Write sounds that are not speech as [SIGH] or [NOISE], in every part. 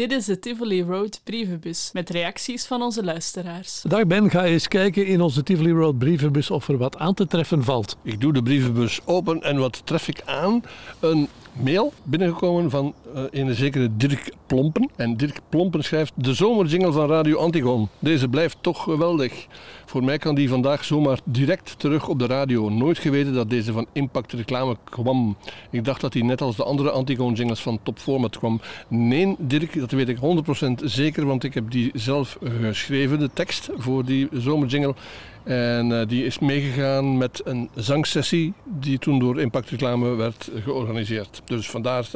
Dit is de Tivoli Road brievenbus met reacties van onze luisteraars. Dag Ben, ga eens kijken in onze Tivoli Road brievenbus of er wat aan te treffen valt. Ik doe de brievenbus open en wat tref ik aan? Een mail binnengekomen van uh, een zekere Dirk Plompen. En Dirk Plompen schrijft de zomerjingle van Radio Antigon. Deze blijft toch geweldig. Voor mij kan die vandaag zomaar direct terug op de radio. Nooit geweten dat deze van Impact Reclame kwam. Ik dacht dat hij net als de andere Antigon jingles van Top Format kwam. Nee, Dirk, dat weet ik 100% zeker, want ik heb die zelf geschreven, de tekst voor die zomerjingle. En uh, die is meegegaan met een zangsessie die toen door Impact Reclame werd georganiseerd. Dus vandaar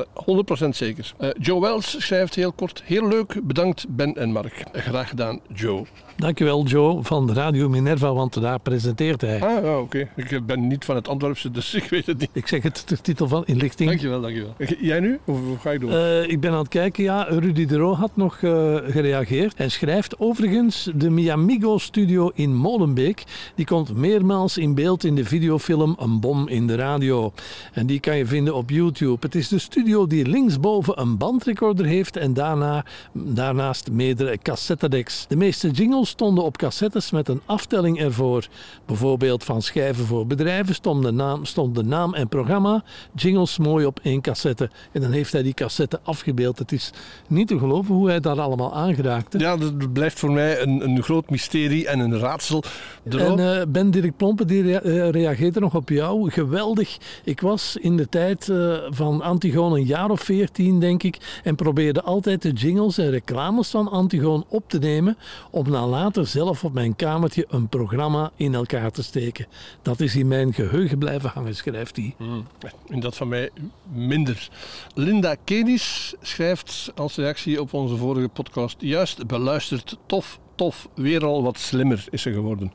100% zeker. Uh, Joe Wells schrijft heel kort: Heel leuk, bedankt Ben en Mark. Graag gedaan, Joe. Dankjewel Joe van Radio Minerva, want daar presenteert hij. Ah, ja, oké. Ik ben niet van het Antwerpse, dus [LAUGHS] ik weet het niet. Ik zeg het de titel van inlichting. Dankjewel, dankjewel. Jij nu? Of ga je door? Uh, ik ben aan het kijken, ja. Rudy de Roo had nog uh, gereageerd. Hij schrijft overigens de Miamigo studio in Molenbeek. Die komt meermaals in beeld in de videofilm Een bom in de radio. En die kan je vinden op YouTube. Het is de studio die linksboven een bandrecorder heeft en daarna, daarnaast meerdere cassettedecks. De meeste jingles stonden op cassettes met een aftelling ervoor. Bijvoorbeeld van schijven voor bedrijven stond de naam, naam en programma, jingles mooi op één cassette. En dan heeft hij die cassette afgebeeld. Het is niet te geloven hoe hij dat allemaal aangeraakte. Ja, dat blijft voor mij een, een groot mysterie en een raadsel. En uh, Ben Dirk Plompen die rea uh, reageerde nog op jou. Geweldig. Ik was in de tijd uh, van Antigoon een jaar of veertien, denk ik, en probeerde altijd de jingles en reclames van Antigoon op te nemen om na later zelf op mijn kamertje een programma in elkaar te steken. Dat is in mijn geheugen blijven hangen, schrijft hij. Mm, en dat van mij minder. Linda Kedis schrijft als reactie op onze vorige podcast: juist beluisterd, tof, tof, weer al wat slimmer is ze geworden.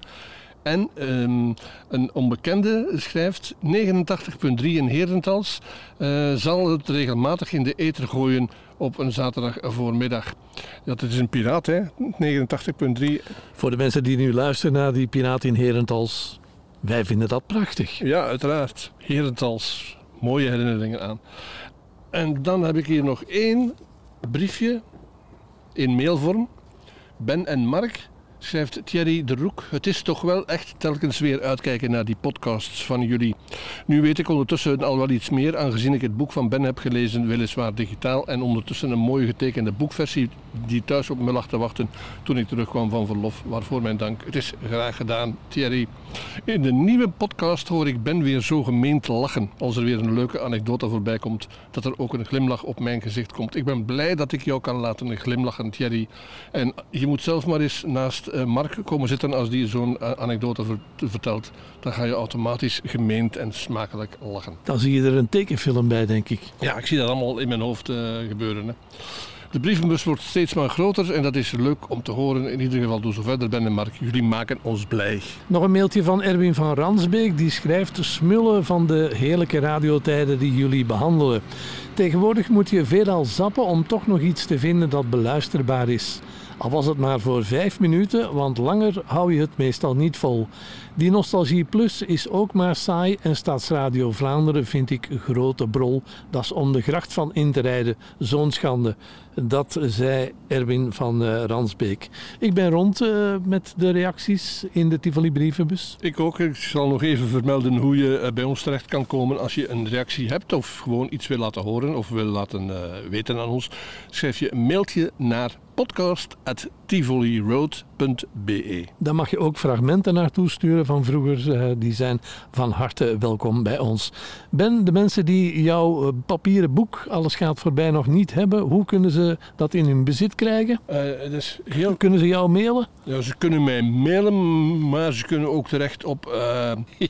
En um, een onbekende schrijft 89.3 in Herentals uh, zal het regelmatig in de ether gooien op een zaterdag voormiddag. Dat is een piraat, hè? 89.3. Voor de mensen die nu luisteren naar die piraat in Herentals, wij vinden dat prachtig. Ja, uiteraard. Herentals, mooie herinneringen aan. En dan heb ik hier nog één briefje in mailvorm. Ben en Mark schrijft Thierry de Roek. Het is toch wel echt telkens weer uitkijken naar die podcasts van jullie. Nu weet ik ondertussen al wel iets meer, aangezien ik het boek van Ben heb gelezen, weliswaar digitaal, en ondertussen een mooie getekende boekversie die thuis op me lag te wachten toen ik terugkwam van verlof. Waarvoor mijn dank. Het is graag gedaan, Thierry. In de nieuwe podcast hoor ik Ben weer zo gemeend lachen als er weer een leuke anekdote voorbij komt, dat er ook een glimlach op mijn gezicht komt. Ik ben blij dat ik jou kan laten glimlachen, Thierry. En je moet zelf maar eens naast uh, Mark komen zitten als die zo'n uh, anekdote ver vertelt. Dan ga je automatisch gemeend en smakelijk lachen. Dan zie je er een tekenfilm bij, denk ik. Ja, ik zie dat allemaal in mijn hoofd uh, gebeuren. Hè. De brievenbus wordt steeds maar groter en dat is leuk om te horen. In ieder geval, doe zo verder Ben en Mark. Jullie maken ons blij. Nog een mailtje van Erwin van Ransbeek. Die schrijft smullen van de heerlijke radiotijden die jullie behandelen. Tegenwoordig moet je veelal zappen om toch nog iets te vinden dat beluisterbaar is. Al was het maar voor vijf minuten, want langer hou je het meestal niet vol. Die Nostalgie Plus is ook maar saai en Staatsradio Vlaanderen vind ik grote brol. Dat is om de gracht van in te rijden, zo'n schande. Dat zei Erwin van uh, Ransbeek. Ik ben rond uh, met de reacties in de Tivoli brievenbus. Ik ook. Ik zal nog even vermelden hoe je uh, bij ons terecht kan komen als je een reactie hebt of gewoon iets wil laten horen of wil laten weten aan ons. Schrijf je een mailtje naar podcast.tivoliroad.be. Daar mag je ook fragmenten naartoe sturen van vroeger. Die zijn van harte welkom bij ons. Ben, de mensen die jouw papieren boek Alles gaat voorbij nog niet hebben, hoe kunnen ze dat in hun bezit krijgen? Uh, dus heel... Kunnen ze jou mailen? Ja, ze kunnen mij mailen, maar ze kunnen ook terecht op... Uh, [LAUGHS]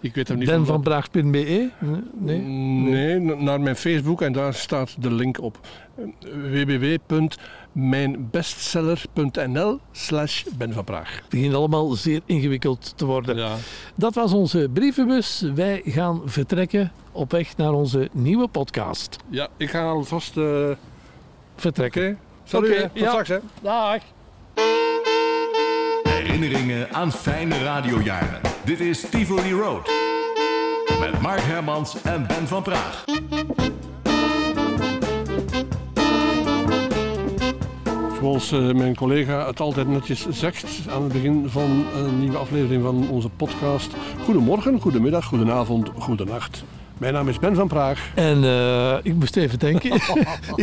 ik weet het niet. Benvanbraag.be? Nee? nee? Nee, naar mijn Facebook en daar staat de link op. www.mijnbestseller.nl slash Ben van Praag. Het begint allemaal zeer ingewikkeld te worden. Ja. Dat was onze brievenbus. Wij gaan vertrekken op weg naar onze nieuwe podcast. Ja, ik ga alvast... Uh vertrekken. Oké, okay. okay, tot ja. straks hè. Dag. Herinneringen aan fijne radiojaren. Dit is Tivoli Road. Met Mark Hermans en Ben van Praag. Zoals eh, mijn collega het altijd netjes zegt aan het begin van een nieuwe aflevering van onze podcast. Goedemorgen, goedemiddag, goedenavond, goedenacht. Mijn naam is Ben van Praag. En eh, ik moest even denken. [LAUGHS]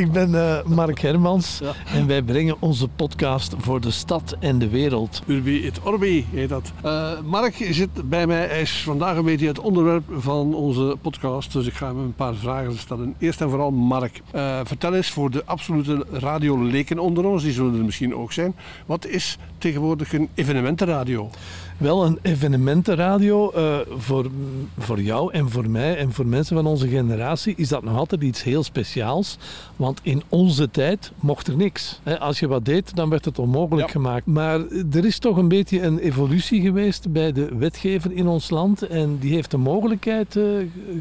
ik ben eh, Mark Hermans Ja. en wij brengen onze podcast voor de stad en de wereld. Urbi et Orbi heet dat. Eh, Mark zit bij mij. Hij is vandaag een beetje het onderwerp van onze podcast. Dus ik ga hem een paar vragen stellen. Eerst en vooral Mark. vertel eens voor de absolute radioleken onder ons, die zullen er misschien ook zijn. Wat is tegenwoordig een evenementenradio? Wel een evenementenradio eh, voor, voor jou en voor mij en voor mensen van onze generatie is dat nog altijd iets heel speciaals. Want in onze tijd mocht er niks. Als je wat deed, dan werd het onmogelijk Ja. gemaakt. Maar er is toch een beetje een evolutie geweest bij de wetgever in ons land. En die heeft de mogelijkheid eh,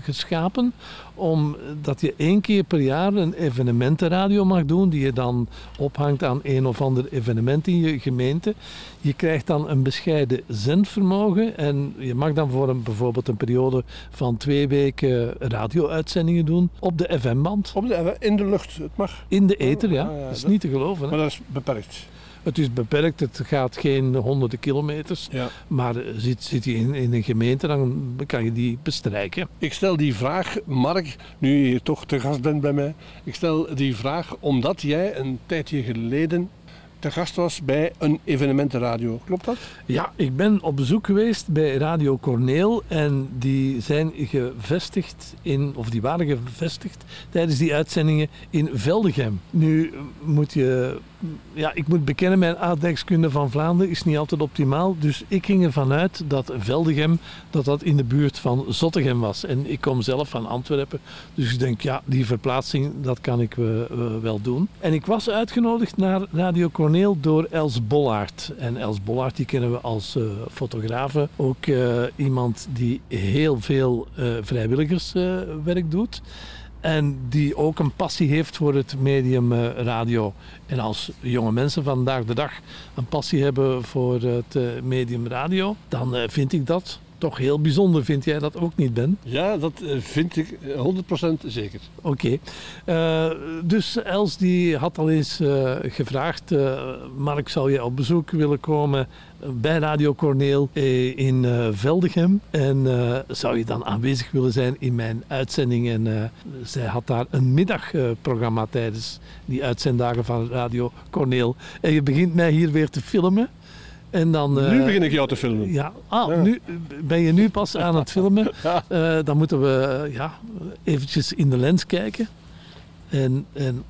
geschapen om dat je één keer per jaar een evenementenradio mag doen, die je dan ophangt aan een of ander evenement in je gemeente. Je krijgt dan een bescheiden zendvermogen en je mag dan voor een, bijvoorbeeld een periode van twee weken radio-uitzendingen doen op de FM-band. Op de, in de lucht, het mag. In de ether, ja. Ah, ja, Dat is dat- niet te geloven. Hè? Maar dat is beperkt. Het is beperkt, het gaat geen honderden kilometers. Ja. Maar eh, zit, zit je in, in een gemeente, dan kan je die bestrijken. Ik stel die vraag, Mark, nu je hier toch te gast bent bij mij. Ik stel die vraag omdat jij een tijdje geleden te gast was bij een evenementenradio. Klopt dat? Ja, ik ben op bezoek geweest bij Radio Corneel en die zijn gevestigd in, of die waren gevestigd tijdens die uitzendingen in Veldegem. Nu moet je, ja, ik moet bekennen, mijn aardrijkskunde van Vlaanderen is niet altijd optimaal, dus ik ging ervan uit dat Veldegem, dat dat in de buurt van Zottegem was. En ik kom zelf van Antwerpen, dus ik denk, ja, die verplaatsing, dat kan ik eh, eh, wel doen. En ik was uitgenodigd naar Radio Corneel door Els Bollaert. En Els Bollaert, die kennen we als fotografe. Ook iemand die heel veel vrijwilligerswerk doet. En die ook een passie heeft voor het medium eh, radio. En als jonge mensen vandaag de dag een passie hebben voor het eh, medium radio, dan eh, vind ik dat toch heel bijzonder. Vind jij dat ook niet, Ben? Ja, dat eh, vind ik eh, 100% zeker. Oké. Eh, dus Els die had al eens eh, gevraagd, eh, Mark zou je op bezoek willen komen bij Radio Corneel eh, in eh, Veldegem. En eh, zou je dan aanwezig willen zijn in mijn uitzending. En eh, zij had daar een middagprogramma tijdens die uitzenddagen van Radio Corneel. En je begint mij hier weer te filmen. En dan, eh, nu begin ik jou te filmen. ja, ah, Ja. Nu, ben je nu pas aan het filmen? [LAUGHS] Eh, dan moeten we eh, ja, eventjes in de lens kijken. En, en,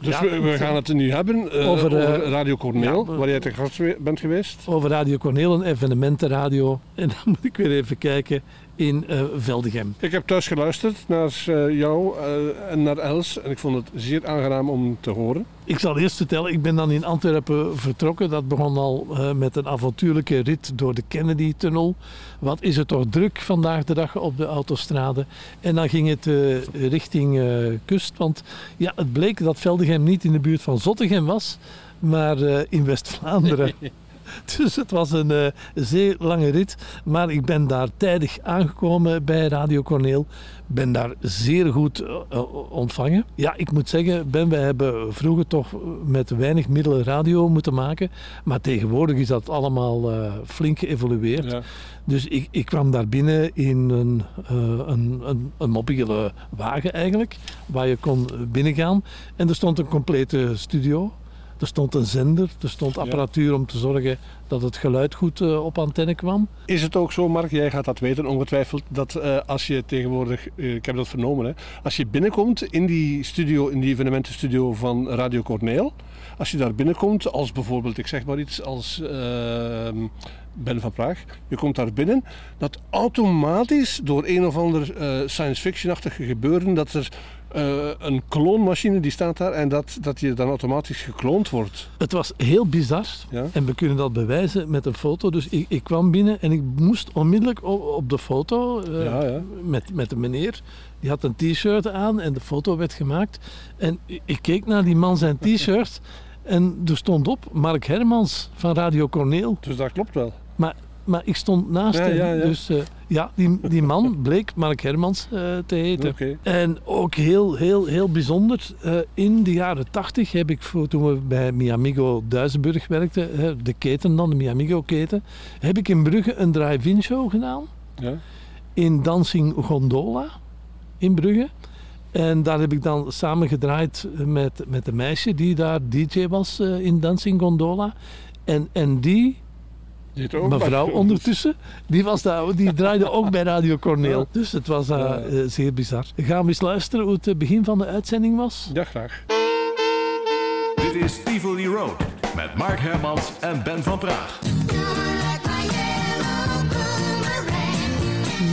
Dus ja, we, we gaan het nu hebben eh, Over, over, eh, Radio Corneel, ja, waar jij te gast bent geweest. over Radio Corneel, een evenementenradio. En dan moet ik weer even kijken in eh, Veldegem. Ik heb thuis geluisterd naar eh, jou eh, en naar Els en ik vond het zeer aangenaam om te horen. Ik zal eerst vertellen, ik ben dan in Antwerpen vertrokken. Dat begon al met een avontuurlijke rit door de Kennedy-tunnel. Wat is het toch druk vandaag de dag op de autostrade. En dan ging het richting kust. Want ja, het bleek dat Veldegem niet in de buurt van Zottegem was, maar in West-Vlaanderen. [LAUGHS] [LAUGHS] Dus het was een eh, zeer lange rit. Maar ik ben daar tijdig aangekomen bij Radio Corneel. Ben daar zeer goed eh, eh, ontvangen. Ja, ik moet zeggen, Ben, wij hebben vroeger toch met weinig middelen radio moeten maken. Maar tegenwoordig is dat allemaal flink geëvolueerd. Ja. Dus ik, ik kwam daar binnen in een, een, een, een mobiele wagen eigenlijk, waar je kon binnengaan. En er stond een complete studio. Er stond een zender, er stond apparatuur om te zorgen dat het geluid goed eh, op antenne kwam. Is het ook zo, Mark, jij gaat dat weten ongetwijfeld, dat eh, als je tegenwoordig, eh, ik heb dat vernomen, hè, als je binnenkomt in die studio, in die evenementenstudio van Radio Corneel, als je daar binnenkomt als bijvoorbeeld, ik zeg maar iets, als ehm, Ben van Praag, je komt daar binnen, dat automatisch door een of ander science fiction-achtig gebeuren, dat er eh, een kloonmachine die staat daar en dat, dat je dan automatisch gekloond wordt. Het was heel bizar. Ja? En we kunnen dat bewijzen met een foto. Dus ik, ik kwam binnen en ik moest onmiddellijk op, op de foto eh, Ja, ja. Met, met de meneer. Die had een t-shirt aan en de foto werd gemaakt. En ik, ik keek naar die man zijn t-shirt. [LAUGHS] En er stond op Mark Hermans van Radio Corneel. Dus dat klopt wel. Maar ik stond naast Ja, hem. ja, ja. Dus eh, Ja, die, die man [LAUGHS] bleek Mark Hermans eh, te heten. En ook heel, heel, heel bijzonder. eh, in de jaren tachtig heb ik, voor, toen we bij Miamigo Duisenburg werkten, de keten dan, de Miamigo-keten, heb ik in Brugge een drive-in show gedaan. Ja. In Dancing Gondola in Brugge. En daar heb ik dan samen gedraaid met, met een meisje die daar DJ was in Dancing Gondola. En, en die mevrouw ondertussen, die, was daar, die draaide ook bij Radio Corneel. Dus het was eh, Ja. eh, zeer bizar. Gaan we eens luisteren hoe het eh, begin van de uitzending was? Ja, graag. Dit is Tivoli Road met Mark Hermans en Ben van Praag.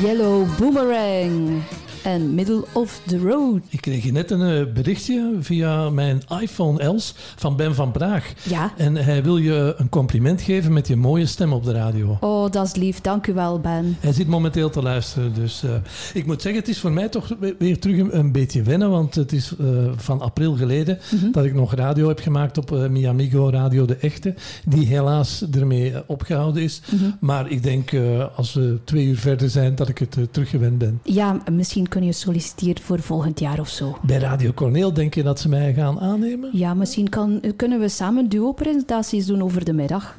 Yellow Boomerang en Middle of the Road. Ik kreeg net een eh, berichtje via mijn iPhone Els van Ben van Praag. Ja. En hij wil je een compliment geven met je mooie stem op de radio. Oh, dat is lief. Dank u wel, Ben. Hij zit momenteel te luisteren, dus eh, ik moet zeggen, het is voor mij toch we- weer terug een, een beetje wennen, want het is eh, van april geleden dat ik nog radio heb gemaakt op eh, Miamigo Radio De Echte, die helaas ermee eh, opgehouden is. Maar ik denk, als we twee uur verder zijn, dat ik het teruggewend ben. Ja, misschien kun je solliciteren voor volgend jaar of zo. Bij Radio Corneel denk je dat ze mij gaan aannemen? Ja, misschien kan, kunnen we samen duo-presentaties doen over de middag.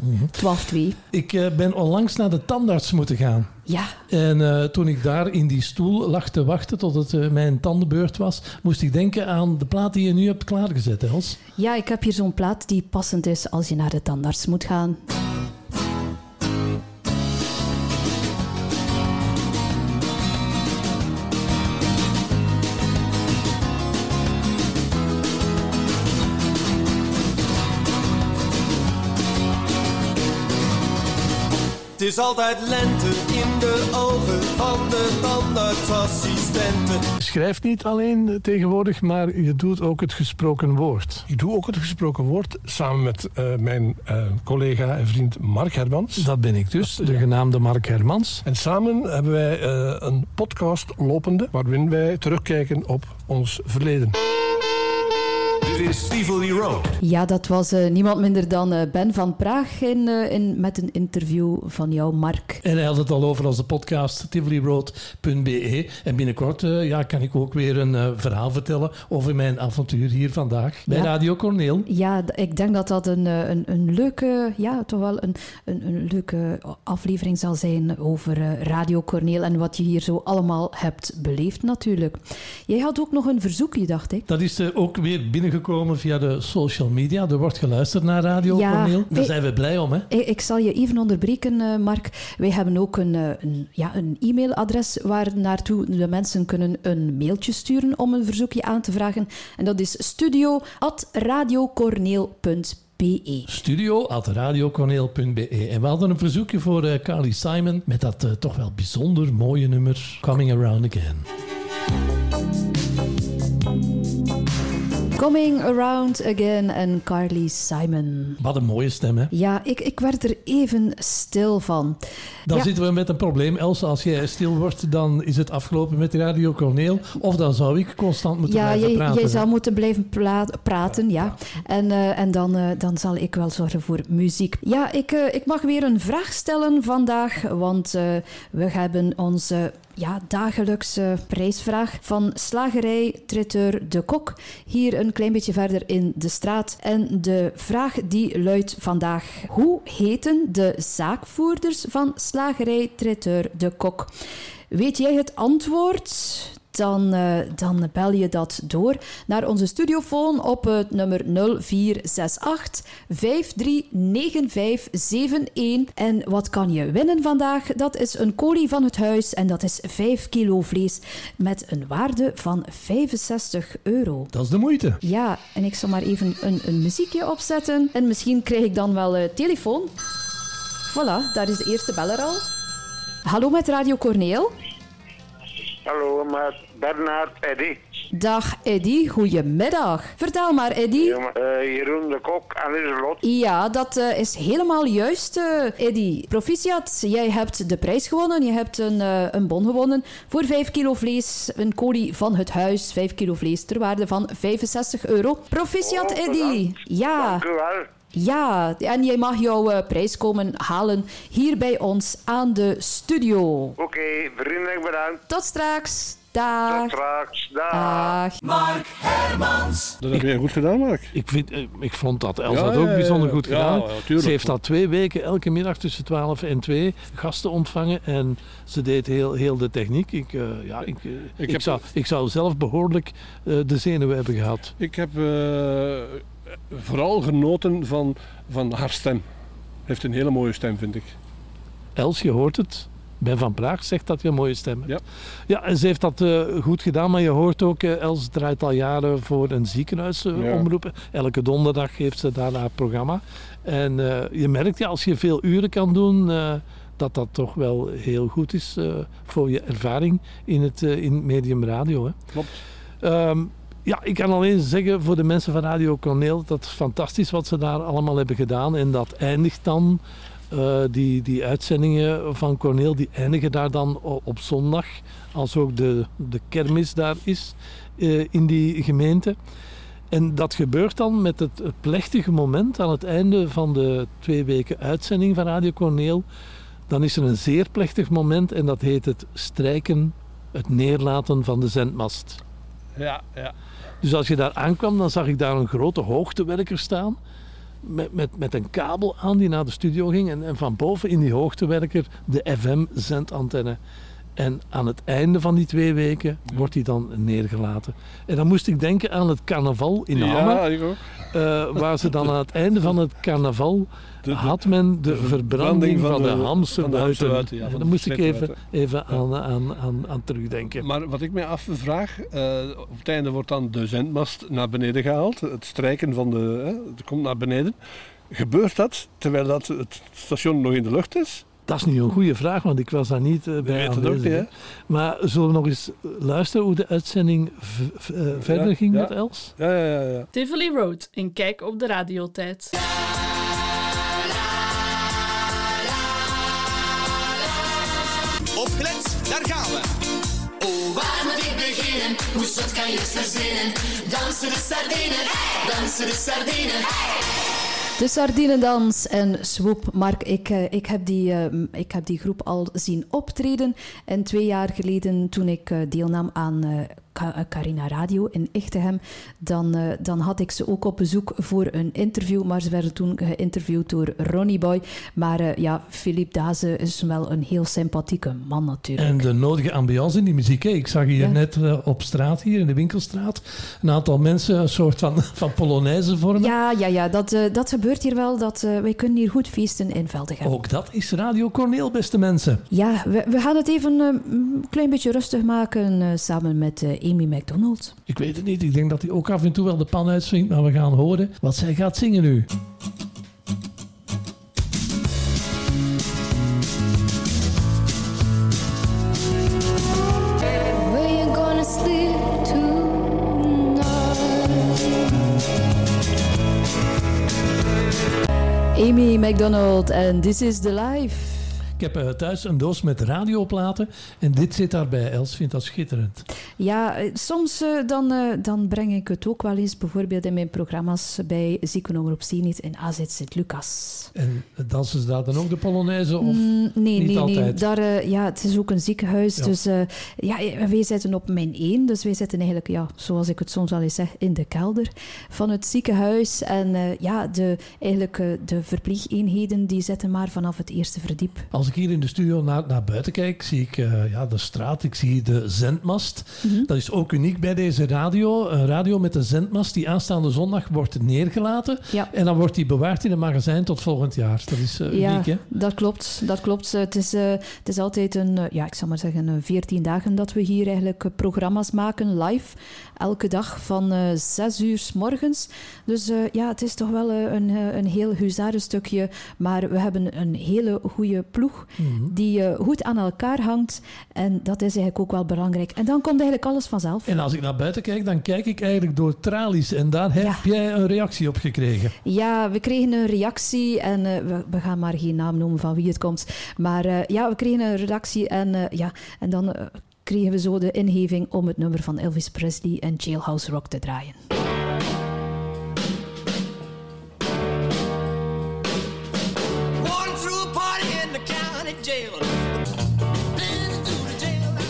12-2. Ik eh, ben onlangs naar de tandarts moeten gaan. Ja, En eh, toen ik daar in die stoel lag te wachten tot het eh, mijn tandenbeurt was, moest ik denken aan de plaat die je nu hebt klaargezet, Els. ja, ik heb hier zo'n plaat die passend is als je naar de tandarts moet gaan. Is altijd lente in de ogen van de tandartsassistenten. Je schrijft niet alleen tegenwoordig, maar je doet ook het gesproken woord. Ik doe ook het gesproken woord samen met eh, mijn eh, collega en vriend Mark Hermans. Dat ben ik dus, de genaamde Mark Hermans. En samen hebben wij eh, een podcast lopende waarin wij terugkijken op ons verleden. Dit is Tivoli Road. Ja, dat was eh, niemand minder dan eh, Ben van Praag in, eh, in, met een interview van jou, Mark. En hij had het al over de podcast tivoliroad.be. En binnenkort eh, ja, kan ik ook weer een eh, verhaal vertellen over mijn avontuur hier vandaag bij Ja. Radio Corneel. Ja, ik denk dat dat een, een, een leuke, ja, toch wel een, een, een leuke aflevering zal zijn over eh, Radio Corneel en wat je hier zo allemaal hebt beleefd natuurlijk. Jij had ook nog een verzoekje, dacht ik. Dat is ook weer binnengekomen via de social media. Er wordt geluisterd naar Radio Ja, Corneel. Daar ik- zijn we blij om, hè? Ik, ik zal je even onderbreken, eh, Mark. Wij hebben ook een, eh, een, ja, een e-mailadres waar naartoe de mensen kunnen een mailtje sturen om een verzoekje aan te vragen. En dat is studio.radiocorneel.be. studio.radiocorneel.be En we hadden een verzoekje voor eh, Carly Simon met dat toch wel bijzonder mooie nummer Coming Around Again. Coming Around Again en Carly Simon. Wat een mooie stem, hè? Ja, ik, ik werd er even stil van. Dan Ja. zitten we met een probleem. Elsa, als jij stil wordt, dan is het afgelopen met Radio Corneel. Of dan zou ik constant moeten Ja, blijven jij, praten. jij hè. zou moeten blijven praten, ja. En, eh, en dan, eh, dan zal ik wel zorgen voor muziek. Ja, ik, eh, ik mag weer een vraag stellen vandaag, want we hebben onze ja, dagelijkse prijsvraag van slagerij Traiteur de Kok hier een klein beetje verder in de straat. En de vraag die luidt vandaag: hoe heten de zaakvoerders van slagerij Traiteur de Kok? Weet jij het antwoord? Dan, eh, dan bel je dat door naar onze studiofoon op het nummer 0468 539571. En wat kan je winnen vandaag? Dat is een kolie van het huis en dat is 5 kilo vlees met een waarde van 65 euro. Dat is de moeite. Ja, en ik zal maar even een, een muziekje opzetten. En misschien krijg ik dan wel eh, telefoon. Voilà, daar is de eerste beller al. Hallo met Radio Corneel. Hallo, met Bernard Eddy. Dag Eddy, goedemiddag. Vertel maar Eddy. Ja, maar, eh, Jeroen de Kok en Lieselot. Ja, dat eh, is helemaal juist, eh Eddy. Proficiat, jij hebt de prijs gewonnen. Je hebt een, een bon gewonnen voor 5 kilo vlees. Een kolie van het huis, 5 kilo vlees ter waarde van 65 euro. Proficiat, Oh, Eddy. Ja, Dank u wel. Ja. En jij mag jouw eh, prijs komen halen hier bij ons aan de studio. Oké, vriendelijk bedankt. Tot straks. Tot Dag. straks. Dag. Dag. Dat heb jij goed gedaan, Mark. Ik, vind, eh, ik vond dat Els Ja, dat ook ja, bijzonder ja. goed Ja, gedaan. ja, ze heeft al twee weken elke middag tussen 12 en 2 gasten ontvangen. En ze deed heel, heel de techniek. Ik, eh, ja, ik, ik, heb- zou, ik zou zelf behoorlijk eh, de zenuwen hebben gehad. Ik heb eh, vooral genoten van, van haar stem. Heeft een hele mooie stem, vind ik. Els, je hoort het. Ben van Praag zegt dat je een mooie stem hebt. Ja. Ja, en ze heeft dat eh, goed gedaan, maar je hoort ook, eh, Els draait al jaren voor een ziekenhuis eh, Ja. omroepen. Elke donderdag geeft ze daar haar programma. En je merkt, ja, als je veel uren kan doen, dat dat toch wel heel goed is voor je ervaring in het, in medium radio. Hè. Klopt. Ehm, ja, ik kan alleen zeggen voor de mensen van Radio Corneel, dat is fantastisch wat ze daar allemaal hebben gedaan. En dat eindigt dan, eh, die, die uitzendingen van Corneel, die eindigen daar dan op zondag, als ook de, de kermis daar is eh, in die gemeente. En dat gebeurt dan met het plechtige moment aan het einde van de twee weken uitzending van Radio Corneel. Dan is er een zeer plechtig moment en dat heet het strijken, het neerlaten van de zendmast. Ja, ja. Dus als je daar aankwam, dan zag ik daar een grote hoogtewerker staan. Met, met, met een kabel aan die naar de studio ging. En, en van boven in die hoogtewerker de FM-zendantenne. En aan het einde van die twee weken wordt die dan neergelaten. En dan moest ik denken aan het carnaval in Hamme. ja, eh, waar ze dan aan het einde van het carnaval De- de- had men de, verbranding van, de, Hamse van de Hamse buiten. buiten, ja, de moest ik even, even aan, aan, aan, aan terugdenken. Maar wat ik mij afvraag, eh op het einde wordt dan de zendmast naar beneden gehaald. Het strijken van de, het komt naar beneden. Gebeurt dat terwijl dat het station nog in de lucht is? Dat is nu een goede vraag, want ik was daar niet eh, bij ook aanwezig, hè? hè. Maar zullen we nog eens luisteren hoe de uitzending eh, verder Ja, ging ja. met Els? Ja, ja, ja. ja. Tivoli Road, een kijk op de radiotijd. Opgelet, daar gaan we. Oh, waar moet ik beginnen? Hoe zot kan je het verzinnen? Dansen de sardinen, dansen de sardinen. De Sardinendans en Swoep. Mark, ik, eh, ik, heb die, eh, ik heb die groep al zien optreden. En twee jaar geleden, toen ik eh, deelnam aan Carina Radio in Echtegem, dan, eh, dan had ik ze ook op bezoek voor een interview. Maar ze werden toen geïnterviewd door Ronnie Boy. Maar eh, ja, Philippe Daze is wel een heel sympathieke man natuurlijk. En de nodige ambiance in die muziek. Hè. Ik zag hier Ja. net eh, op straat, hier in de winkelstraat, een aantal mensen een soort van, [LAUGHS] van polonaise vormen. Ja, ja, ja dat, eh, dat gebeurt hier wel. Dat, eh, wij kunnen hier goed feesten in Veldegem. Ook dat is Radio Corneel, beste mensen. Ja, we, we gaan het even eh, een klein beetje rustig maken eh, samen met eh, Amy MacDonald. Ik weet het niet, ik denk dat hij ook af en toe wel de pan uitswingt, maar we gaan horen wat zij gaat zingen nu. Amy MacDonald en This is the Life. Ik heb eh, thuis een doos met radioplaten en dit zit daarbij. Els vindt dat schitterend. Ja, eh, soms eh, dan, dan breng ik het ook wel eens, bijvoorbeeld in mijn programma's bij Ziekenomroep Zenit in AZ Sint-Lucas. En dansen ze daar dan ook de Polonaise? Of? Mm, nee, niet nee, nee. altijd? Daar, eh, ja, het is ook een ziekenhuis. Ja. Dus ja, wij zitten op mijn één. Dus wij zitten eigenlijk, ja, zoals ik het soms al eens zeg, in de kelder van het ziekenhuis. En ja, de, eigenlijk de verpleegeenheden die zitten maar vanaf het eerste verdiep. Als ik hier in de studio naar, naar buiten kijk, zie ik eh, ja, de straat, ik zie de zendmast. Mhm. Dat is ook uniek bij deze radio. Een radio met een zendmast die aanstaande zondag wordt neergelaten. Ja. En dan wordt die bewaard in een magazijn tot volgend jaar. Dat is eh, Ja, uniek, hè? dat klopt. Dat klopt. Eh, Het is, het is altijd een, ja, ik zal maar zeggen, een 14 dagen dat we hier eigenlijk programma's maken, live. Elke dag van eh 6 uur s morgens. Dus eh, ja, het is toch wel eh, een, een heel huzarenstukje. Maar we hebben een hele goede ploeg ploeg die goed aan elkaar hangt. En dat is eigenlijk ook wel belangrijk. En dan komt eigenlijk alles vanzelf. En als ik naar buiten kijk, dan kijk ik eigenlijk door tralies. En daar heb Ja. jij een reactie op gekregen. Ja, we kregen een reactie en we, we gaan maar geen naam noemen van wie het komt. Maar ja, we kregen een redactie en, ja, en dan kregen we zo de ingeving om het nummer van Elvis Presley en Jailhouse Rock te draaien.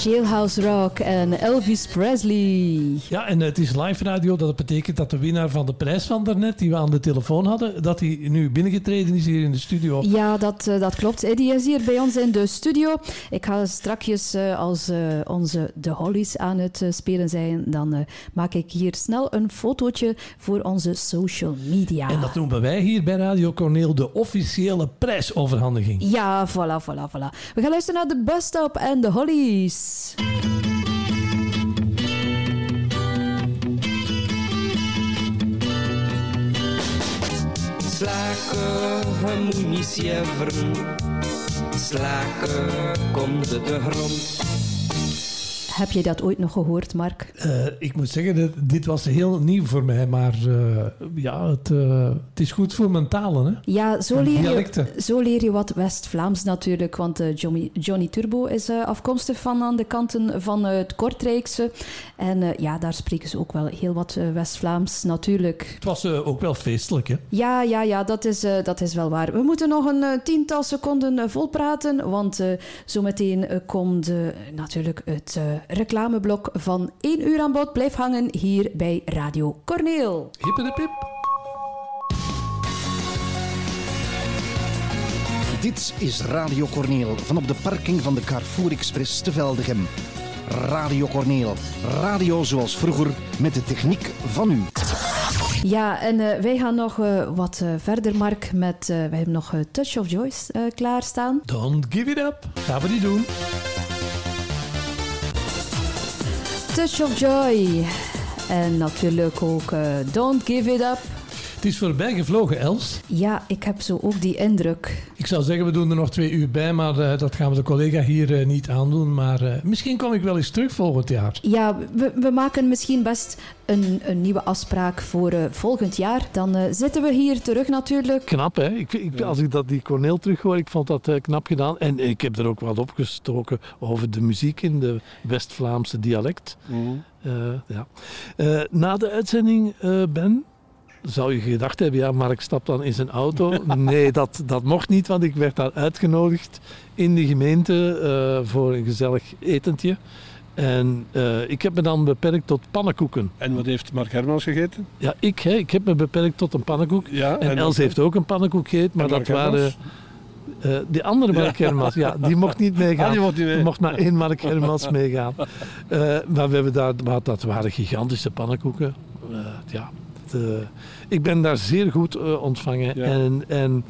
Jailhouse Rock en Elvis Presley. Ja, en het is live radio. Dat betekent dat de winnaar van de prijs van daarnet, die we aan de telefoon hadden, dat hij nu binnengetreden is hier in de studio. Ja, dat, eh, dat klopt. Die is hier bij ons in de studio. Ik ga strakjes, eh, als eh, onze de Hollies aan het spelen zijn, dan maak ik hier snel een fotootje voor onze social media. En dat noemen wij hier bij Radio Corneel de officiële prijsoverhandiging. Ja, voilà, voilà, voilà. We gaan luisteren naar de busstop en de Hollies. Slaken, hij moet niet sjeveren. Slaken, komt de grond. Heb je dat ooit nog gehoord, Mark? Eh, ik moet zeggen, dit, dit was heel nieuw voor mij, maar eh, ja, het, eh, het is goed voor mijn talen. Hè? Ja, zo leer, je, zo leer je wat West-Vlaams natuurlijk. Want Johnny, Johnny Turbo is afkomstig van aan de kanten van het Kortrijkse. En ja, daar spreken ze ook wel heel wat West-Vlaams natuurlijk. Het was ook wel feestelijk, hè? Ja, ja, ja, dat is, dat is wel waar. We moeten nog een tiental seconden volpraten, want zometeen komt natuurlijk het reclameblok van 1 uur aan bod. Blijf hangen hier bij Radio Corneel. Hippe de pip. Dit is Radio Corneel van op de parking van de Carrefour Express te Veldegem. Radio Corneel, radio zoals vroeger met de techniek van u. Ja, en eh, wij gaan nog eh, wat eh, verder, Mark, met... eh, wij hebben nog Touch of Joyce eh, klaarstaan. Don't give it up. Gaan we die doen. Touch of Joy. En natuurlijk ook eh, Don't Give It Up. Het is voorbij gevlogen, Els. Ja, ik heb zo ook die indruk. Ik zou zeggen, we doen er nog twee uur bij, maar eh, dat gaan we de collega hier eh, niet aandoen. Maar eh, misschien kom ik wel eens terug volgend jaar. Ja, we, we maken misschien best een, een nieuwe afspraak voor eh, volgend jaar. Dan eh, zitten we hier terug natuurlijk. Knap, hè? Ik, ik, Als ik dat die Corneel terughoor, ik vond dat knap gedaan. En ik heb er ook wat opgestoken over de muziek in de West-Vlaamse dialect. Eh, ja. Eh, na de uitzending, eh, Ben, zou je gedacht hebben, ja, Mark stapt dan in zijn auto. [LAUGHS] Nee, dat, dat mocht niet, want ik werd daar uitgenodigd in de gemeente eh, voor een gezellig etentje. En eh, ik heb me dan beperkt tot pannenkoeken. En wat heeft Mark Hermans gegeten? Ja, ik, hè, ik heb me beperkt tot een pannenkoek. Ja, en en Els heeft ook een pannenkoek gegeten, maar dat waren... Eh, die andere Mark Ja. Hermans, ja, die mocht niet meegaan. Ah, die mocht niet mee. Mocht maar één Mark Hermans meegaan. [LAUGHS] Maar we hebben daar, maar dat waren gigantische pannenkoeken. Ja, eh, ik ben daar zeer goed eh, ontvangen. Ja. En, en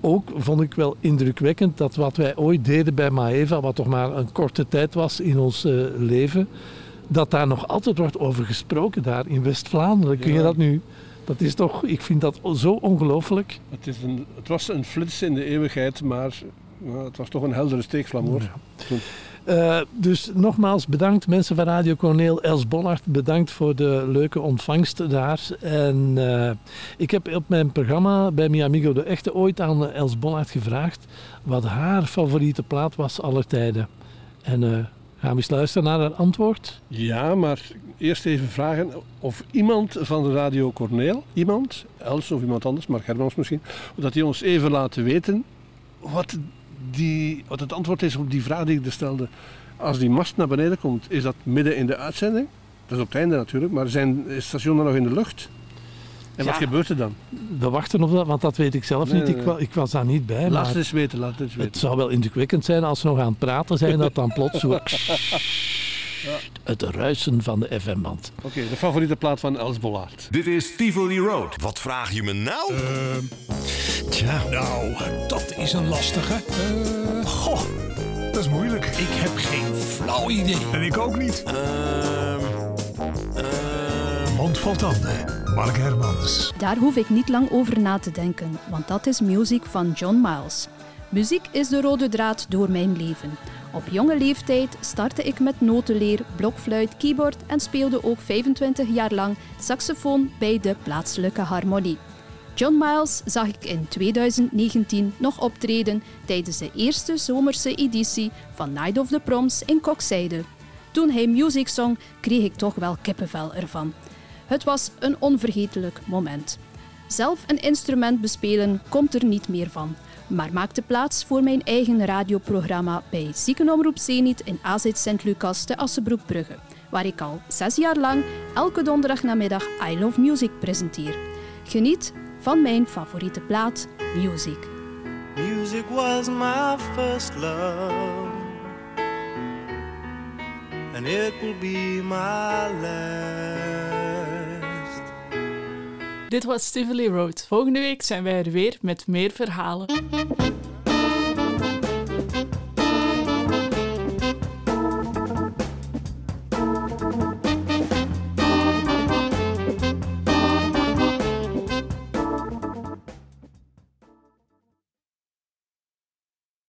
ook vond ik wel indrukwekkend dat wat wij ooit deden bij Maeva, wat toch maar een korte tijd was in ons eh, leven, dat daar nog altijd wordt over gesproken daar in West-Vlaanderen. Kun je dat nu? Dat is toch, ik vind dat zo ongelooflijk. Het, is een, het was een flits in de eeuwigheid, maar ja, het was toch een heldere steekvlam hoor. Eh, dus nogmaals bedankt mensen van Radio Corneel. Els Bollard, bedankt voor de leuke ontvangst daar. En eh, ik heb op mijn programma bij Mi Amigo de Echte ooit aan Els Bollard gevraagd wat haar favoriete plaat was aller tijden. En eh, gaan we eens luisteren naar haar antwoord. Ja, maar eerst even vragen of iemand van de Radio Corneel, iemand, Els of iemand anders, Mark Hermans misschien, dat hij ons even laat weten wat, die, wat het antwoord is op die vraag die ik er stelde. Als die mast naar beneden komt, is dat midden in de uitzending? Dat is op het einde natuurlijk, maar zijn is het station dan nog in de lucht? En wat Ja. gebeurt er dan? We wachten op dat, want dat weet ik zelf Nee, niet. nee, Ik, ik was daar niet bij. Laat maar het eens weten, laat het eens weten. het zou wel indrukwekkend zijn als ze nog aan het praten zijn, dat dan plots zo [LAUGHS] het ruisen van de FM-band. Oké, de favoriete plaat van Els Bollaert. Dit is Tivoli Road. Wat vraag je me nou? Tja. Nou, dat is een lastige. Eh, goh, dat is moeilijk. Ik heb geen flauw idee. En ik ook niet. Mond vol tanden. Mark Hermans. Daar hoef ik niet lang over na te denken, want dat is muziek van John Miles. Muziek is de rode draad door mijn leven. Op jonge leeftijd startte ik met notenleer, blokfluit, keyboard en speelde ook 25 jaar lang saxofoon bij de plaatselijke harmonie. John Miles zag ik in 2019 nog optreden tijdens de eerste zomerse editie van Night of the Proms in Kokzijde. Toen hij music zong, kreeg ik toch wel kippenvel ervan. Het was een onvergetelijk moment. Zelf een instrument bespelen komt er niet meer van, maar maakte plaats voor mijn eigen radioprogramma bij Ziekenomroep Zenit in AZ Sint-Lucas te Assebroekbrugge, waar ik al zes jaar lang elke donderdagnamiddag I Love Music presenteer. Geniet van mijn favoriete plaat, Music. Music was my first love, and it will be my last. Dit was Tivoli Road. Volgende week zijn wij er weer met meer verhalen.